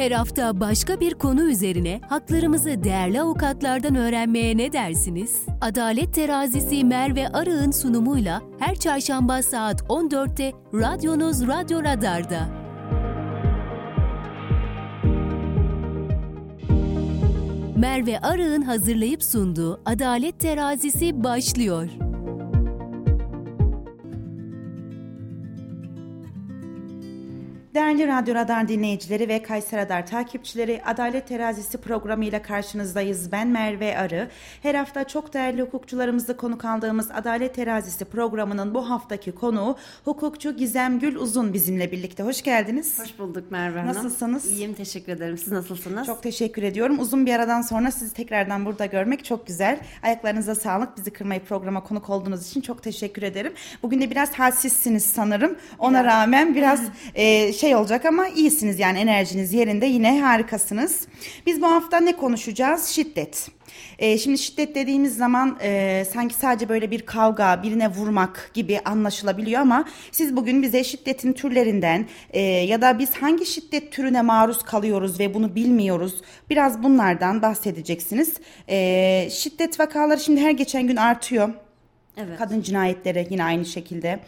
Her hafta başka bir konu üzerine haklarımızı değerli avukatlardan öğrenmeye ne dersiniz? Adalet Terazisi Merve Arı'nın sunumuyla her çarşamba saat 14'te radyonuz Radyo Radar'da. Merve Arı'nın hazırlayıp sunduğu Adalet Terazisi başlıyor. Değerli Radyo Radar dinleyicileri ve Kayser Radar takipçileri Adalet Terazisi programıyla karşınızdayız. Ben Merve Arı. Her hafta çok değerli hukukçularımızla konuk aldığımız Adalet Terazisi programının bu haftaki konuğu hukukçu Gizem Gül Uzun bizimle birlikte. Hoş geldiniz. Hoş bulduk Merve Hanım. Nasılsınız? İyiyim teşekkür ederim. Siz nasılsınız? Çok teşekkür ediyorum. Uzun bir aradan sonra sizi tekrardan burada görmek çok güzel. Ayaklarınıza sağlık. Bizi kırmayı programa konuk olduğunuz için çok teşekkür ederim. Bugün de biraz halsizsiniz sanırım. Ona Biraz. rağmen biraz e, şey olacak ama iyisiniz yani enerjiniz yerinde yine harikasınız. Biz bu hafta ne konuşacağız? Şiddet. E, şimdi şiddet dediğimiz zaman e, sanki sadece böyle bir kavga, birine vurmak gibi anlaşılabiliyor ama siz bugün bize şiddetin türlerinden e, ya da biz hangi şiddet türüne maruz kalıyoruz ve bunu bilmiyoruz biraz bunlardan bahsedeceksiniz. E, şiddet vakaları şimdi her geçen gün artıyor. Evet. Kadın cinayetleri yine aynı şekilde.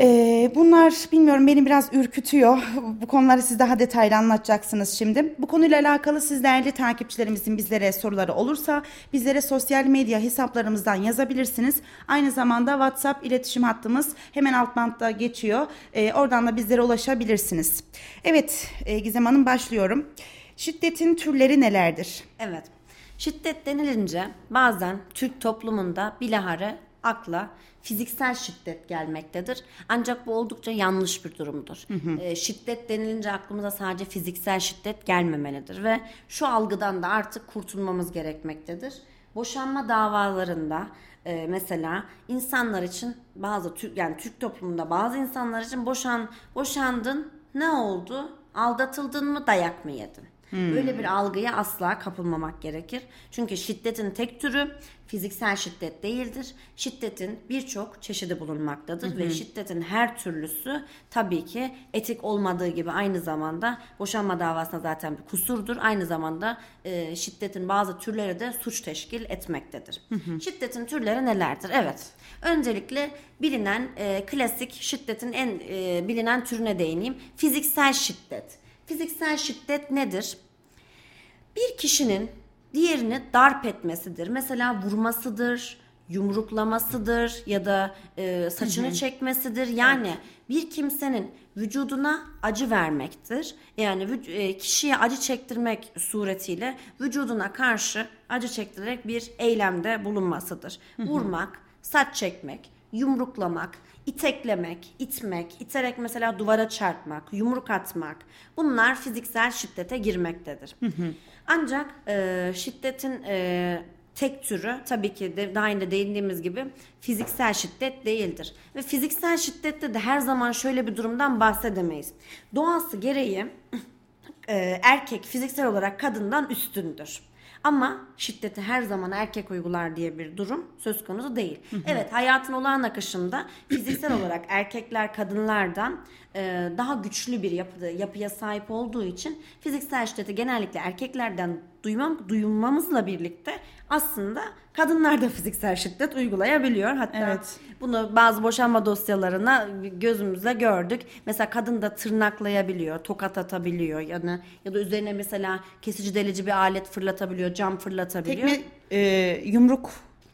Ee, bunlar bilmiyorum beni biraz ürkütüyor. Bu konuları siz daha detaylı anlatacaksınız şimdi. Bu konuyla alakalı siz değerli takipçilerimizin bizlere soruları olursa bizlere sosyal medya hesaplarımızdan yazabilirsiniz. Aynı zamanda WhatsApp iletişim hattımız hemen alt bantta geçiyor. Ee, oradan da bizlere ulaşabilirsiniz. Evet e, Gizem Hanım başlıyorum. Şiddetin türleri nelerdir? Evet. Şiddet denilince bazen Türk toplumunda bilahare akla fiziksel şiddet gelmektedir. Ancak bu oldukça yanlış bir durumdur. Ee, şiddet denilince aklımıza sadece fiziksel şiddet gelmemelidir ve şu algıdan da artık kurtulmamız gerekmektedir. Boşanma davalarında e, mesela insanlar için bazı Türk yani Türk toplumunda bazı insanlar için boşan boşandın ne oldu? Aldatıldın mı dayak mı yedin? Böyle bir algıya asla kapılmamak gerekir. Çünkü şiddetin tek türü fiziksel şiddet değildir. Şiddetin birçok çeşidi bulunmaktadır ve şiddetin her türlüsü tabii ki etik olmadığı gibi aynı zamanda boşanma davasında zaten bir kusurdur. Aynı zamanda e, şiddetin bazı türleri de suç teşkil etmektedir. Şiddetin türleri nelerdir? Evet. Öncelikle bilinen e, klasik şiddetin en e, bilinen türüne değineyim. Fiziksel şiddet. Fiziksel şiddet nedir? Bir kişinin diğerini darp etmesidir. Mesela vurmasıdır, yumruklamasıdır ya da e, saçını çekmesidir. Yani bir kimsenin vücuduna acı vermektir. Yani e, kişiye acı çektirmek suretiyle vücuduna karşı acı çektirerek bir eylemde bulunmasıdır. Vurmak, saç çekmek, yumruklamak, iteklemek, itmek, iterek mesela duvara çarpmak, yumruk atmak bunlar fiziksel şiddete girmektedir. Ancak e, şiddetin e, tek türü tabii ki de daha önce değindiğimiz gibi fiziksel şiddet değildir. Ve fiziksel şiddette de her zaman şöyle bir durumdan bahsedemeyiz. Doğası gereği e, erkek fiziksel olarak kadından üstündür. Ama şiddeti her zaman erkek uygular diye bir durum söz konusu değil. Evet hayatın olağan akışında fiziksel olarak erkekler kadınlardan e, daha güçlü bir yapıda, yapıya sahip olduğu için fiziksel şiddeti genellikle erkeklerden duymam, duyulmamızla birlikte aslında kadınlar da fiziksel şiddet uygulayabiliyor. Hatta Evet. bunu bazı boşanma dosyalarına gözümüzde gördük. Mesela kadın da tırnaklayabiliyor, tokat atabiliyor ya da, ya da üzerine mesela kesici delici bir alet fırlatabiliyor, cam fırlatabiliyor. Tekme e, yumruk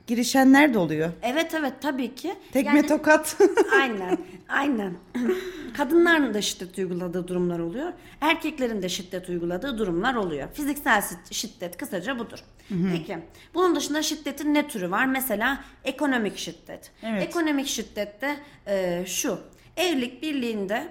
girişenler de oluyor. Evet evet tabii ki. Tekme Yani- tokat. aynen, aynen. Kadınların da şiddet uyguladığı durumlar oluyor. Erkeklerin de şiddet uyguladığı durumlar oluyor. Fiziksel şid- şiddet kısaca budur. Peki, bunun dışında şiddetin ne türü var? Mesela ekonomik şiddet. Evet. Ekonomik şiddette e, şu. Evlilik birliğinde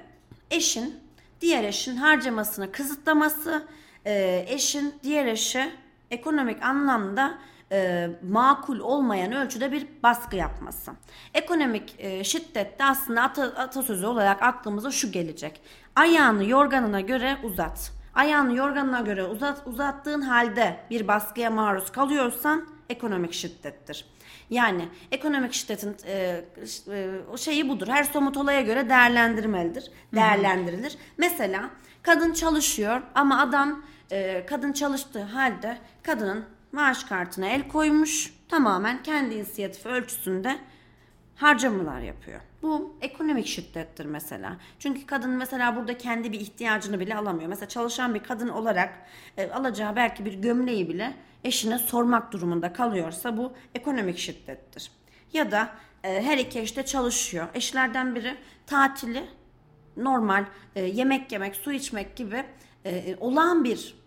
eşin diğer eşin harcamasını kısıtlaması, e, eşin diğer eşe ekonomik anlamda e, makul olmayan ölçüde bir baskı yapması. Ekonomik e, şiddette aslında ata, atasözü olarak aklımıza şu gelecek. Ayağını yorganına göre uzat. Ayağını yorganına göre uzat, uzattığın halde bir baskıya maruz kalıyorsan ekonomik şiddettir. Yani ekonomik şiddetin e, e, o şeyi budur. Her somut olaya göre değerlendirmelidir. Değerlendirilir. Mesela kadın çalışıyor ama adam e, kadın çalıştığı halde kadının maaş kartına el koymuş. Tamamen kendi inisiyatifi ölçüsünde harcamalar yapıyor. Bu ekonomik şiddettir mesela. Çünkü kadın mesela burada kendi bir ihtiyacını bile alamıyor. Mesela çalışan bir kadın olarak e, alacağı belki bir gömleği bile eşine sormak durumunda kalıyorsa bu ekonomik şiddettir. Ya da e, her iki eş de çalışıyor. Eşlerden biri tatili normal e, yemek yemek, su içmek gibi e, olağan bir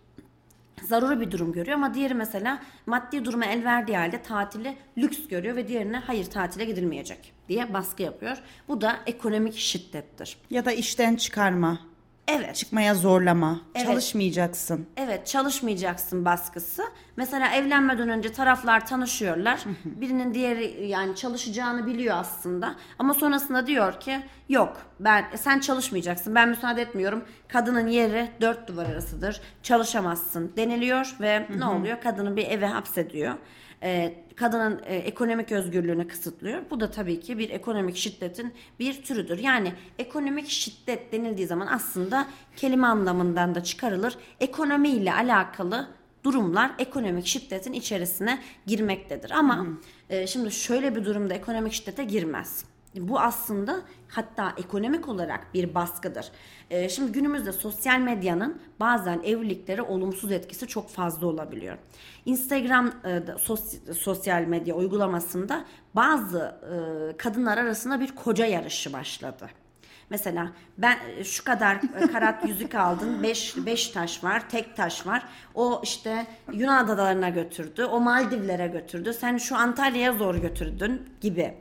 zaruri bir durum görüyor ama diğeri mesela maddi duruma el verdiği halde tatili lüks görüyor ve diğerine hayır tatile gidilmeyecek diye baskı yapıyor. Bu da ekonomik şiddettir. Ya da işten çıkarma. Evet. Çıkmaya zorlama. Evet. Çalışmayacaksın. Evet çalışmayacaksın baskısı. Mesela evlenmeden önce taraflar tanışıyorlar. Birinin diğeri yani çalışacağını biliyor aslında. Ama sonrasında diyor ki yok ben sen çalışmayacaksın ben müsaade etmiyorum. Kadının yeri dört duvar arasıdır çalışamazsın deniliyor ve ne oluyor kadını bir eve hapsediyor. Ee, kadının e, ekonomik özgürlüğünü kısıtlıyor. Bu da tabii ki bir ekonomik şiddetin bir türüdür. Yani ekonomik şiddet denildiği zaman aslında kelime anlamından da çıkarılır. Ekonomiyle alakalı durumlar ekonomik şiddetin içerisine girmektedir. Ama e, şimdi şöyle bir durumda ekonomik şiddete girmez. Bu aslında hatta ekonomik olarak bir baskıdır. Ee, şimdi günümüzde sosyal medyanın bazen evliliklere olumsuz etkisi çok fazla olabiliyor. Instagram e, sos, sosyal medya uygulamasında bazı e, kadınlar arasında bir koca yarışı başladı. Mesela ben e, şu kadar e, karat yüzük aldın, 5 5 taş var, tek taş var. O işte Yunan adalarına götürdü, o Maldivlere götürdü. Sen şu Antalya'ya zor götürdün gibi.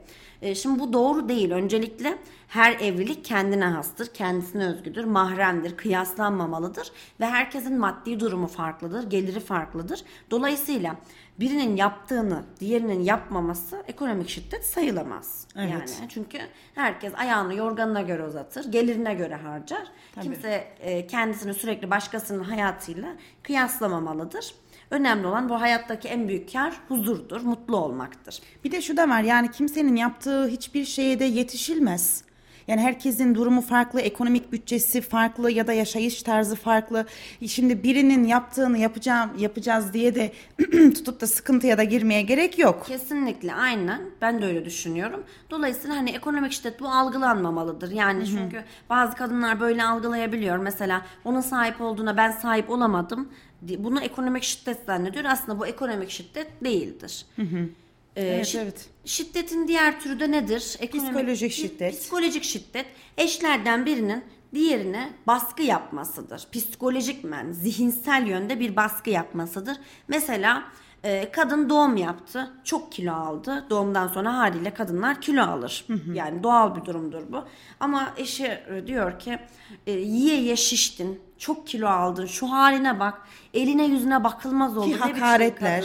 E, Şimdi bu doğru değil. Öncelikle her evlilik kendine hastır, kendisine özgüdür, mahremdir, kıyaslanmamalıdır ve herkesin maddi durumu farklıdır, geliri farklıdır. Dolayısıyla birinin yaptığını diğerinin yapmaması ekonomik şiddet sayılamaz. Evet. Yani çünkü herkes ayağını yorganına göre uzatır, gelirine göre harcar. Kimse e, kendisini sürekli başkasının hayatıyla kıyaslamamalıdır. Önemli olan bu hayattaki en büyük kar huzurdur, mutlu olmaktır. Bir de şu da var yani kimsenin yaptığı hiçbir şeye de yetişilmez. Yani herkesin durumu farklı, ekonomik bütçesi farklı ya da yaşayış tarzı farklı. Şimdi birinin yaptığını yapacağım yapacağız diye de tutup da sıkıntıya da girmeye gerek yok. Kesinlikle aynen. Ben de öyle düşünüyorum. Dolayısıyla hani ekonomik şiddet bu algılanmamalıdır. Yani çünkü bazı kadınlar böyle algılayabiliyor. Mesela onun sahip olduğuna ben sahip olamadım. Bunu ekonomik şiddet zannediyor. Aslında bu ekonomik şiddet değildir. Ee, Evet, şi- evet. Şiddetin diğer türü de nedir? Psikolojik şiddet. Psikolojik şiddet eşlerden birinin diğerine baskı yapmasıdır. Psikolojik men, zihinsel yönde bir baskı yapmasıdır. Mesela e, kadın doğum yaptı, çok kilo aldı. Doğumdan sonra haliyle kadınlar kilo alır. Yani doğal bir durumdur bu. Ama eşi e, diyor ki e, yiye ye şiştin, çok kilo aldın, şu haline bak, eline yüzüne bakılmaz oldu. Ne biçim hakaretler.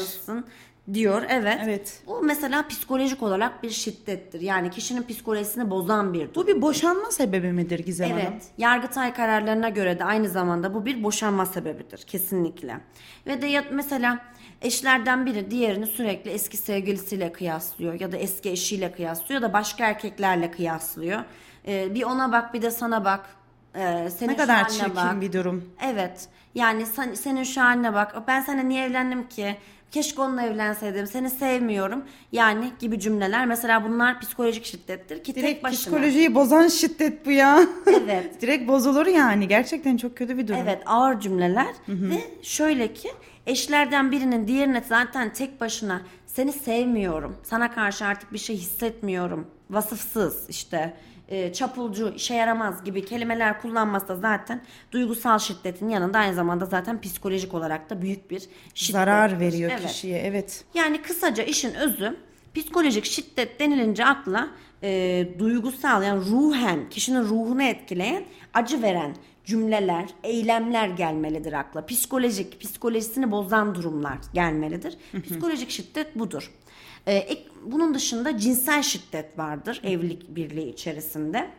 Diyor. Evet. Evet. Bu mesela psikolojik olarak bir şiddettir. Yani kişinin psikolojisini bozan bir durum. Bu bir boşanma sebebi midir Gizem Hanım? Evet. Yargıtay kararlarına göre de aynı zamanda bu bir boşanma sebebidir kesinlikle. Ve de ya, mesela eşlerden biri diğerini sürekli eski sevgilisiyle kıyaslıyor ya da eski eşiyle kıyaslıyor ya da başka erkeklerle kıyaslıyor. Ee, bir ona bak bir de sana bak. Ee, senin Ne kadar haline çirkin bak. bir durum. Evet. Yani sen, senin şu haline bak. Ben sana niye evlendim ki? Keşke onunla evlenseydim. Seni sevmiyorum. Yani gibi cümleler. Mesela bunlar psikolojik şiddettir ki tek Direkt başına. psikolojiyi bozan şiddet bu ya. Evet. Direkt bozulur yani. Gerçekten çok kötü bir durum. Evet ağır cümleler ve şöyle ki eşlerden birinin diğerine zaten tek başına seni sevmiyorum. Sana karşı artık bir şey hissetmiyorum. Vasıfsız işte e, çapulcu işe yaramaz gibi kelimeler kullanması da zaten duygusal şiddetin yanında aynı zamanda zaten psikolojik olarak da büyük bir şiddet. Zarar veriyor Evet. kişiye. Evet. Yani kısaca işin özü psikolojik şiddet denilince akla e, duygusal yani ruhen kişinin ruhunu etkileyen acı veren cümleler, eylemler gelmelidir akla. Psikolojik, psikolojisini bozan durumlar gelmelidir. Psikolojik şiddet budur. E, bunun dışında cinsel şiddet vardır evlilik birliği içerisinde.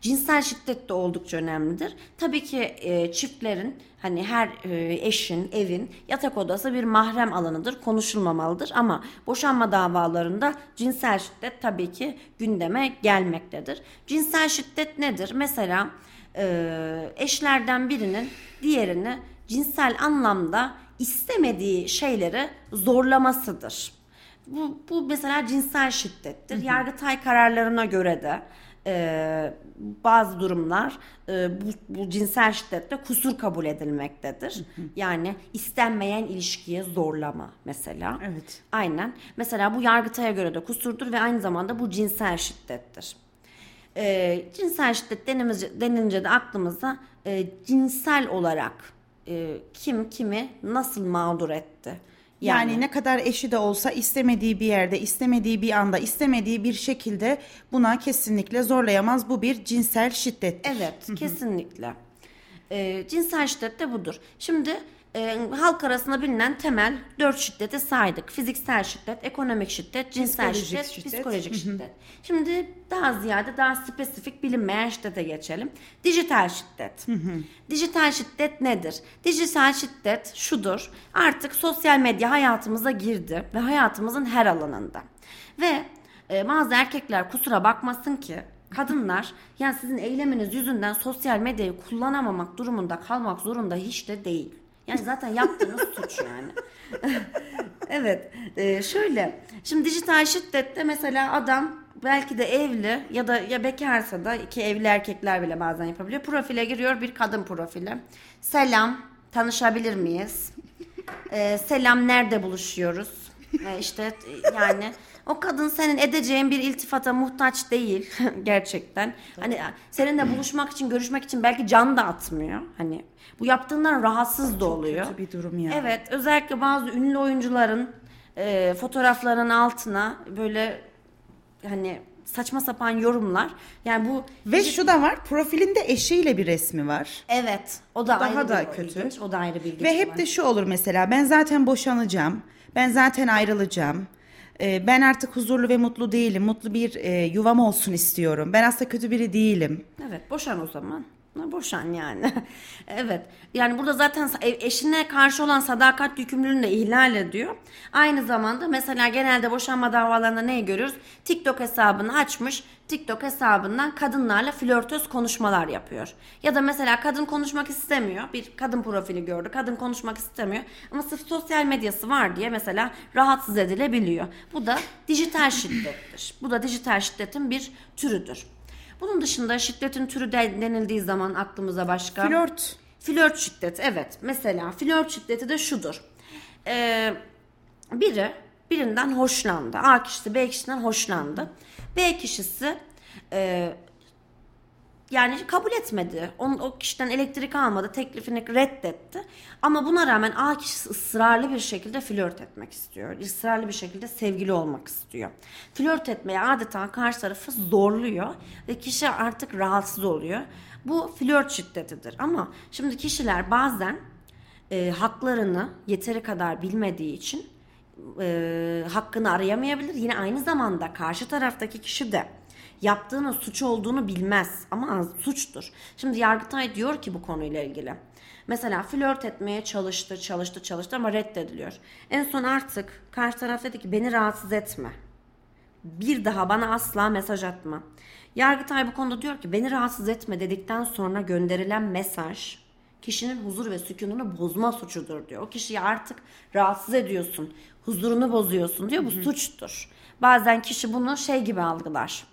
Cinsel şiddet de oldukça önemlidir. Tabii ki e, çiftlerin hani her e, eşin, evin yatak odası bir mahrem alanıdır, konuşulmamalıdır ama boşanma davalarında cinsel şiddet tabii ki gündeme gelmektedir. Cinsel şiddet nedir? Mesela e, eşlerden birinin diğerini cinsel anlamda istemediği şeyleri zorlamasıdır. Bu, bu mesela cinsel şiddettir. Yargıtay kararlarına göre de e, bazı durumlar e, bu, bu cinsel şiddette kusur kabul edilmektedir. Yani istenmeyen ilişkiye zorlama mesela. Evet. Aynen. Mesela bu yargıtaya göre de kusurdur ve aynı zamanda bu cinsel şiddettir. E, cinsel şiddet denilince, denilince de aklımıza e, cinsel olarak e, kim kimi nasıl mağdur etti? Yani, ne kadar eşi de olsa istemediği bir yerde, istemediği bir anda, istemediği bir şekilde buna kesinlikle zorlayamaz. Bu bir cinsel şiddet. Evet, kesinlikle. Ee, cinsel şiddet de budur. Şimdi e, halk arasında bilinen temel dört şiddeti saydık. Fiziksel şiddet, ekonomik şiddet, cinsel Psikolojik şiddet, şiddet. psikolojik şiddet. Şimdi daha ziyade daha spesifik bilinmeyen şiddete geçelim. Dijital şiddet. Dijital şiddet nedir? Dijital şiddet şudur. Artık sosyal medya hayatımıza girdi ve hayatımızın her alanında. Ve e, bazı erkekler kusura bakmasın ki kadınlar yani sizin eyleminiz yüzünden sosyal medyayı kullanamamak durumunda kalmak zorunda hiç de değil. Yani zaten yaptığınız suç yani. evet. e, şöyle. Şimdi dijital şiddette mesela adam belki de evli ya da ya bekarsa da ki evli erkekler bile bazen yapabiliyor. Profile giriyor bir kadın profili. Selam. Tanışabilir miyiz? E, selam nerede buluşuyoruz? E, işte yani o kadın senin edeceğin bir iltifata muhtaç değil gerçekten. Hani seninle buluşmak için, görüşmek için belki can da atmıyor. Hani bu yaptığından rahatsız da oluyor. kötü bir durum ya. Evet, özellikle bazı ünlü oyuncuların e, fotoğraflarının altına böyle hani saçma sapan yorumlar. Yani bu Ve şu da var, profilinde eşiyle bir resmi var. evet, o da Daha ayrı da bir kötü. ilginç, o da ayrı bir Ve hep olay. de şu olur mesela, ben zaten boşanacağım, ben zaten ayrılacağım. Ee, Ben artık huzurlu ve mutlu değilim. Mutlu bir e, yuvam olsun istiyorum. Ben aslında kötü biri değilim. Evet boşan o zaman. Boşan yani. evet. Yani burada zaten e- eşine karşı olan sadakat yükümlülüğünü de ihlal ediyor. Aynı zamanda mesela genelde boşanma davalarında neyi görüyoruz? TikTok hesabını açmış. TikTok hesabından kadınlarla flörtöz konuşmalar yapıyor. Ya da mesela kadın konuşmak istemiyor. Bir kadın profili gördü. Kadın konuşmak istemiyor. Ama sırf sosyal medyası var diye mesela rahatsız edilebiliyor. Bu da dijital şiddettir. Bu da dijital şiddetin bir türüdür. Bunun dışında şiddetin türü de- denildiği zaman aklımıza başka... Flört. Flört şiddeti evet. Mesela flört şiddeti de şudur. Ee, biri birinden hoşlandı. A kişisi B kişiden hoşlandı. B kişisi e, yani kabul etmedi. Onun, o kişiden elektrik almadı. Teklifini reddetti. Ama buna rağmen A kişisi ısrarlı bir şekilde flört etmek istiyor. Israrlı bir şekilde sevgili olmak istiyor. Flört etmeye adeta karşı tarafı zorluyor. Ve kişi artık rahatsız oluyor. Bu flört şiddetidir. Ama şimdi kişiler bazen e, haklarını yeteri kadar bilmediği için e, hakkını arayamayabilir. Yine aynı zamanda karşı taraftaki kişi de yaptığının suç olduğunu bilmez ama suçtur. Şimdi Yargıtay diyor ki bu konuyla ilgili. Mesela flört etmeye çalıştı, çalıştı, çalıştı ama reddediliyor. En son artık karşı taraf dedi ki beni rahatsız etme. Bir daha bana asla mesaj atma. Yargıtay bu konuda diyor ki beni rahatsız etme dedikten sonra gönderilen mesaj kişinin huzur ve sükununu bozma suçudur diyor. O kişiyi artık rahatsız ediyorsun, huzurunu bozuyorsun diyor. Bu suçtur. Bazen kişi bunu şey gibi algılar.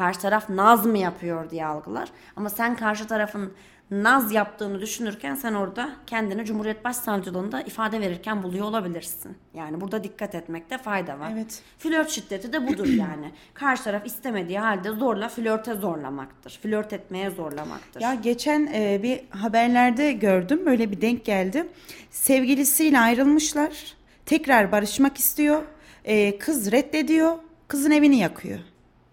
Karşı taraf naz mı yapıyor diye algılar. Ama sen karşı tarafın naz yaptığını düşünürken sen orada kendini Cumhuriyet Başsavcılığında ifade verirken buluyor olabilirsin. Yani burada dikkat etmekte fayda var. Evet. Flört şiddeti de budur yani. Karşı taraf istemediği halde zorla flörte zorlamaktır. Flört etmeye zorlamaktır. Ya geçen e, bir haberlerde gördüm, böyle bir denk geldi. Sevgilisiyle ayrılmışlar, tekrar barışmak istiyor. E, kız reddediyor, kızın evini yakıyor.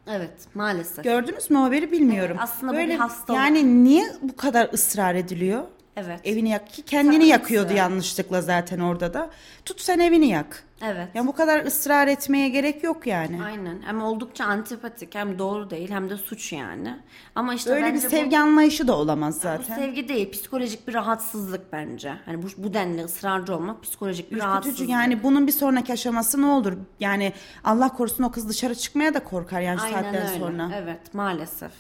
Evet maalesef. Gördünüz mü haberi bilmiyorum. Evet, aslında bu bir hastalık. Yani niye bu kadar ısrar ediliyor? Evet. Evini yak ki kendini Takıntısı. yakıyordu yanlışlıkla zaten orada da. Tut sen evini yak. Evet. Yani bu kadar ısrar etmeye gerek yok yani. Aynen. Hem oldukça antipatik hem doğru değil hem de suç yani. Ama işte Öyle bir bence bu- sevgi anlayışı da olamaz Bu zaten. sevgi değil, psikolojik bir rahatsızlık bence. Hani bu, bu denli ısrarcı olmak psikolojik bir Ürkütücü rahatsızlık. yani bunun bir sonraki aşaması ne olur? Yani Allah korusun o kız dışarı çıkmaya da korkar yani Aynen saatten öyle. sonra. Evet, maalesef.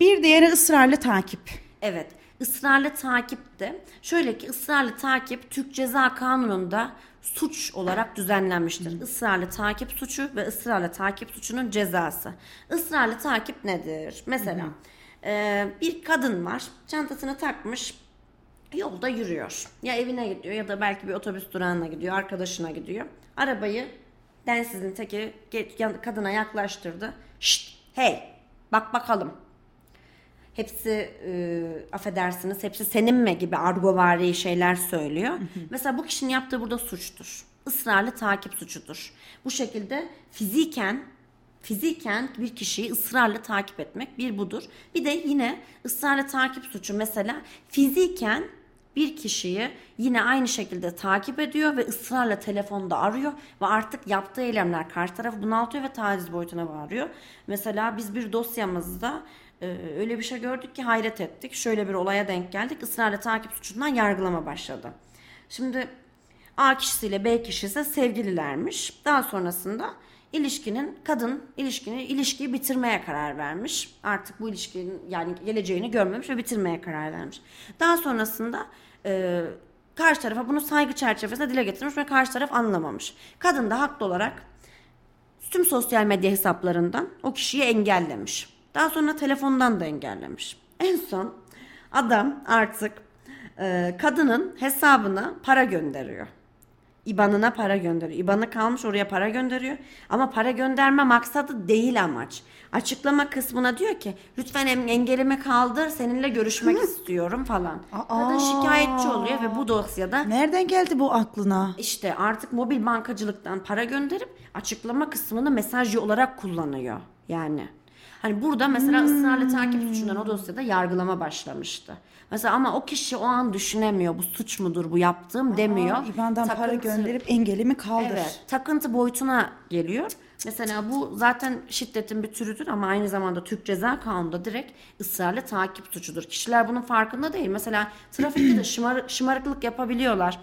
Bir diğeri ısrarlı takip. Evet, ısrarlı takipte. Şöyle ki ısrarlı takip Türk Ceza Kanunu'nda suç olarak düzenlenmiştir. Israrlı takip suçu ve ısrarlı takip suçunun cezası. Israrlı takip nedir? Mesela e, bir kadın var, çantasını takmış, yolda yürüyor. Ya evine gidiyor ya da belki bir otobüs durağına gidiyor, arkadaşına gidiyor. Arabayı densizin teki kadına yaklaştırdı. Şşt, hey, bak bakalım. Hepsi e, affedersiniz, hepsi senin mi gibi argovari şeyler söylüyor. Mesela bu kişinin yaptığı burada suçtur. Israrlı takip suçudur. Bu şekilde fiziken fiziken bir kişiyi ısrarla takip etmek bir budur. Bir de yine ısrarla takip suçu mesela fiziken bir kişiyi yine aynı şekilde takip ediyor ve ısrarla telefonda arıyor ve artık yaptığı eylemler karşı tarafı bunaltıyor ve taciz boyutuna varıyor. Mesela biz bir dosyamızda öyle bir şey gördük ki hayret ettik. Şöyle bir olaya denk geldik. Israrla takip suçundan yargılama başladı. Şimdi A kişisiyle B kişisi sevgililermiş. Daha sonrasında ilişkinin kadın ilişkini ilişkiyi bitirmeye karar vermiş. Artık bu ilişkinin yani geleceğini görmemiş ve bitirmeye karar vermiş. Daha sonrasında e, karşı tarafa bunu saygı çerçevesinde dile getirmiş ve karşı taraf anlamamış. Kadın da haklı olarak tüm sosyal medya hesaplarından o kişiyi engellemiş. Daha sonra telefondan da engellemiş. En son adam artık e, kadının hesabına para gönderiyor. İban'ına para gönderiyor. İban'ı kalmış oraya para gönderiyor. Ama para gönderme maksadı değil amaç. Açıklama kısmına diyor ki lütfen engelimi kaldır seninle görüşmek istiyorum falan. Kadın şikayetçi oluyor ve bu dosyada Nereden geldi bu aklına? işte artık mobil bankacılıktan para gönderip açıklama kısmını mesaj olarak kullanıyor. Yani hani burada mesela ısrarlı takip suçundan o dosyada yargılama başlamıştı. Mesela ama o kişi o an düşünemiyor bu suç mudur bu yaptığım demiyor. Aa, İban'dan para Takıntı- gönderip engelimi kaldır. Evet, takıntı boyutuna geliyor. Mesela bu zaten şiddetin bir türüdür ama aynı zamanda Türk Ceza Kanunu'nda direkt ısrarlı takip suçudur. Kişiler bunun farkında değil. Mesela trafikte de şımar, şımarıklık yapabiliyorlar.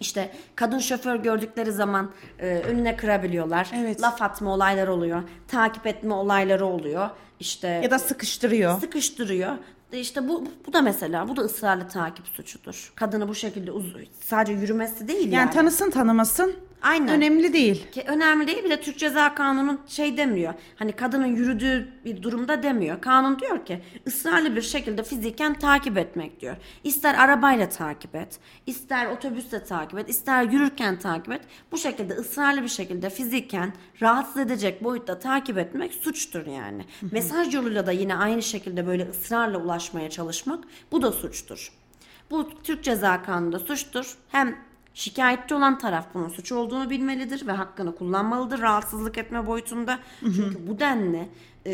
İşte kadın şoför gördükleri zaman e, önüne kırabiliyorlar. Evet. Laf atma olayları oluyor. Takip etme olayları oluyor. İşte Ya da sıkıştırıyor. sıkıştırıyor. E İşte bu bu da mesela bu da ısrarlı takip suçudur. Kadını bu şekilde uz- sadece yürümesi değil yani. Yani tanısın tanımasın Aynen. önemli değil. Ki önemli değil bir de Türk Ceza Kanunu şey demiyor. Hani kadının yürüdüğü bir durumda demiyor. Kanun diyor ki ısrarlı bir şekilde fiziken takip etmek diyor. İster arabayla takip et, ister otobüsle takip et, ister yürürken takip et. Bu şekilde ısrarlı bir şekilde fiziken rahatsız edecek boyutta takip etmek suçtur yani. Mesaj yoluyla da yine aynı şekilde böyle ısrarla ulaşmaya çalışmak bu da suçtur. Bu Türk Ceza Kanunu'nda suçtur. Hem şikayetçi olan taraf bunun suç olduğunu bilmelidir ve hakkını kullanmalıdır rahatsızlık etme boyutunda. Çünkü bu denli e,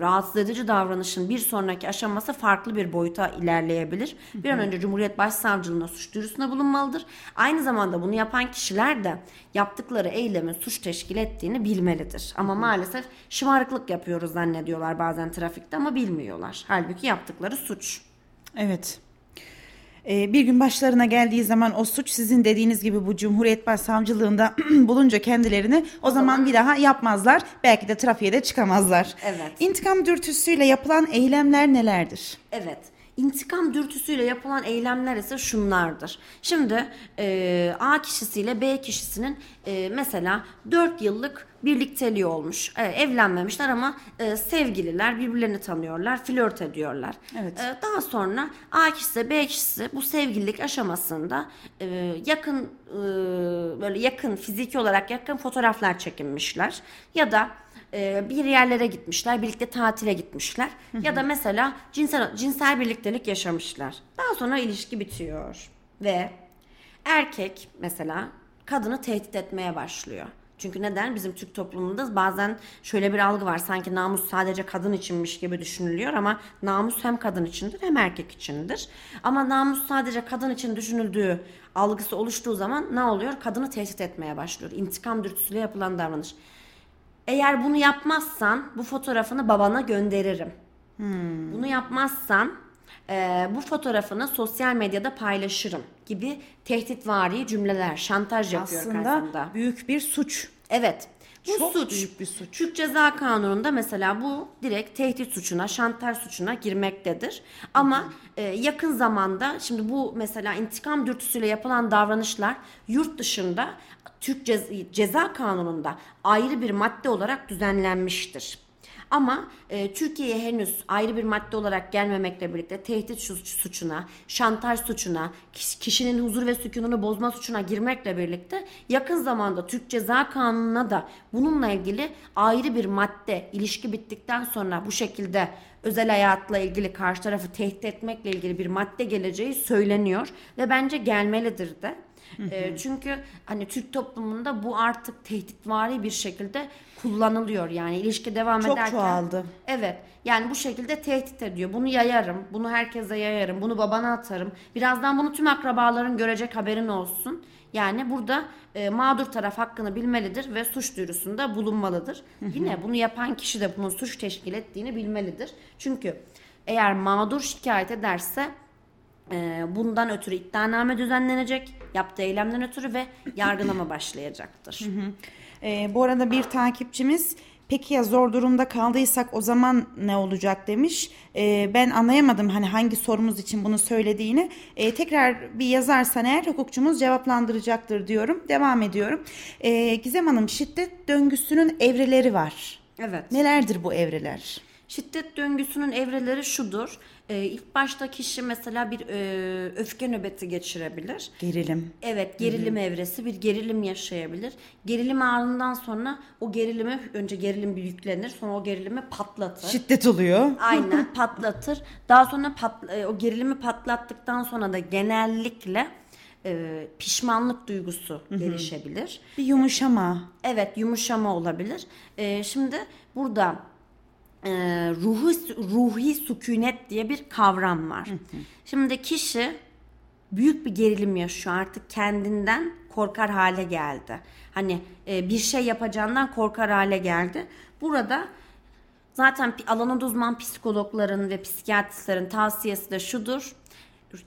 rahatsız edici davranışın bir sonraki aşaması farklı bir boyuta ilerleyebilir. Bir an önce Cumhuriyet Başsavcılığına suç duyurusunda bulunmalıdır. Aynı zamanda bunu yapan kişiler de yaptıkları eylemin suç teşkil ettiğini bilmelidir. Ama maalesef şımarıklık yapıyoruz zannediyorlar bazen trafikte ama bilmiyorlar. Halbuki yaptıkları suç. Evet. Ee, bir gün başlarına geldiği zaman o suç sizin dediğiniz gibi bu Cumhuriyet Başsavcılığında bulunca kendilerini o, zaman, bir daha yapmazlar. Belki de trafiğe de çıkamazlar. Evet. İntikam dürtüsüyle yapılan eylemler nelerdir? Evet. İntikam dürtüsüyle yapılan eylemler ise şunlardır. Şimdi e, A kişisiyle B kişisinin e, mesela 4 yıllık birlikteliği olmuş. E, evlenmemişler ama e, sevgililer birbirlerini tanıyorlar, flört ediyorlar. Evet. E, daha sonra A kişisi B kişisi bu sevgililik aşamasında e, yakın e, böyle yakın fiziki olarak yakın fotoğraflar çekinmişler. Ya da e, bir yerlere gitmişler, birlikte tatile gitmişler ya da mesela cinsel cinsel birliktelik yaşamışlar. Daha sonra ilişki bitiyor ve erkek mesela kadını tehdit etmeye başlıyor. Çünkü neden? Bizim Türk toplumunda bazen şöyle bir algı var. Sanki namus sadece kadın içinmiş gibi düşünülüyor ama namus hem kadın içindir hem erkek içindir. Ama namus sadece kadın için düşünüldüğü algısı oluştuğu zaman ne oluyor? Kadını tehdit etmeye başlıyor. İntikam dürtüsüyle yapılan davranış. Eğer bunu yapmazsan bu fotoğrafını babana gönderirim. Bunu yapmazsan e, bu fotoğrafını sosyal medyada paylaşırım gibi tehditvari cümleler, şantaj yapıyor Aslında karşısında. büyük bir suç. Evet. Bu Çok suç. büyük bir suç. Türk Ceza Kanunu'nda mesela bu direkt tehdit suçuna, şantaj suçuna girmektedir. Ama e, yakın zamanda şimdi bu mesela intikam dürtüsüyle yapılan davranışlar yurt dışında Türk Cez- Ceza Kanunu'nda ayrı bir madde olarak düzenlenmiştir. Ama e, Türkiye'ye henüz ayrı bir madde olarak gelmemekle birlikte tehdit suç- suçuna, şantaj suçuna, kiş- kişinin huzur ve sükununu bozma suçuna girmekle birlikte yakın zamanda Türk Ceza Kanunu'na da bununla ilgili ayrı bir madde ilişki bittikten sonra bu şekilde özel hayatla ilgili karşı tarafı tehdit etmekle ilgili bir madde geleceği söyleniyor ve bence gelmelidir de. E, çünkü hani Türk toplumunda bu artık tehditvari bir şekilde kullanılıyor. Yani ilişki devam Çok ederken. çoğaldı. Evet. Yani bu şekilde tehdit ediyor. Bunu yayarım. Bunu herkese yayarım. Bunu babana atarım. Birazdan bunu tüm akrabaların görecek haberin olsun. Yani burada e, mağdur taraf hakkını bilmelidir ve suç duyurusunda bulunmalıdır. Yine bunu yapan kişi de bunun suç teşkil ettiğini bilmelidir. Çünkü eğer mağdur şikayet ederse e, bundan ötürü iddianame düzenlenecek, yaptığı eylemden ötürü ve yargılama başlayacaktır. Ee, bu arada bir takipçimiz peki ya zor durumda kaldıysak o zaman ne olacak demiş. Ee, ben anlayamadım hani hangi sorumuz için bunu söylediğini. Ee, tekrar bir yazarsan eğer hukukçumuz cevaplandıracaktır diyorum. Devam ediyorum. Ee, Gizem Hanım şiddet döngüsünün evreleri var. Evet. Nelerdir bu evreler? Şiddet döngüsünün evreleri şudur. Ee, ilk başta kişi mesela bir e, öfke nöbeti geçirebilir. Gerilim. Evet gerilim evresi bir gerilim yaşayabilir. Gerilim anından sonra o gerilimi önce gerilim bir yüklenir sonra o gerilimi patlatır. Şiddet oluyor. Aynen patlatır. Daha sonra pat, e, o gerilimi patlattıktan sonra da genellikle e, pişmanlık duygusu gelişebilir. Bir yumuşama. Evet yumuşama olabilir. Ee, şimdi burada e, ruhu ruhi sükunet diye bir kavram var. Şimdi kişi büyük bir gerilim yaşıyor artık kendinden korkar hale geldi. Hani e, bir şey yapacağından korkar hale geldi. Burada zaten alanında uzman psikologların ve psikiyatristlerin tavsiyesi de şudur.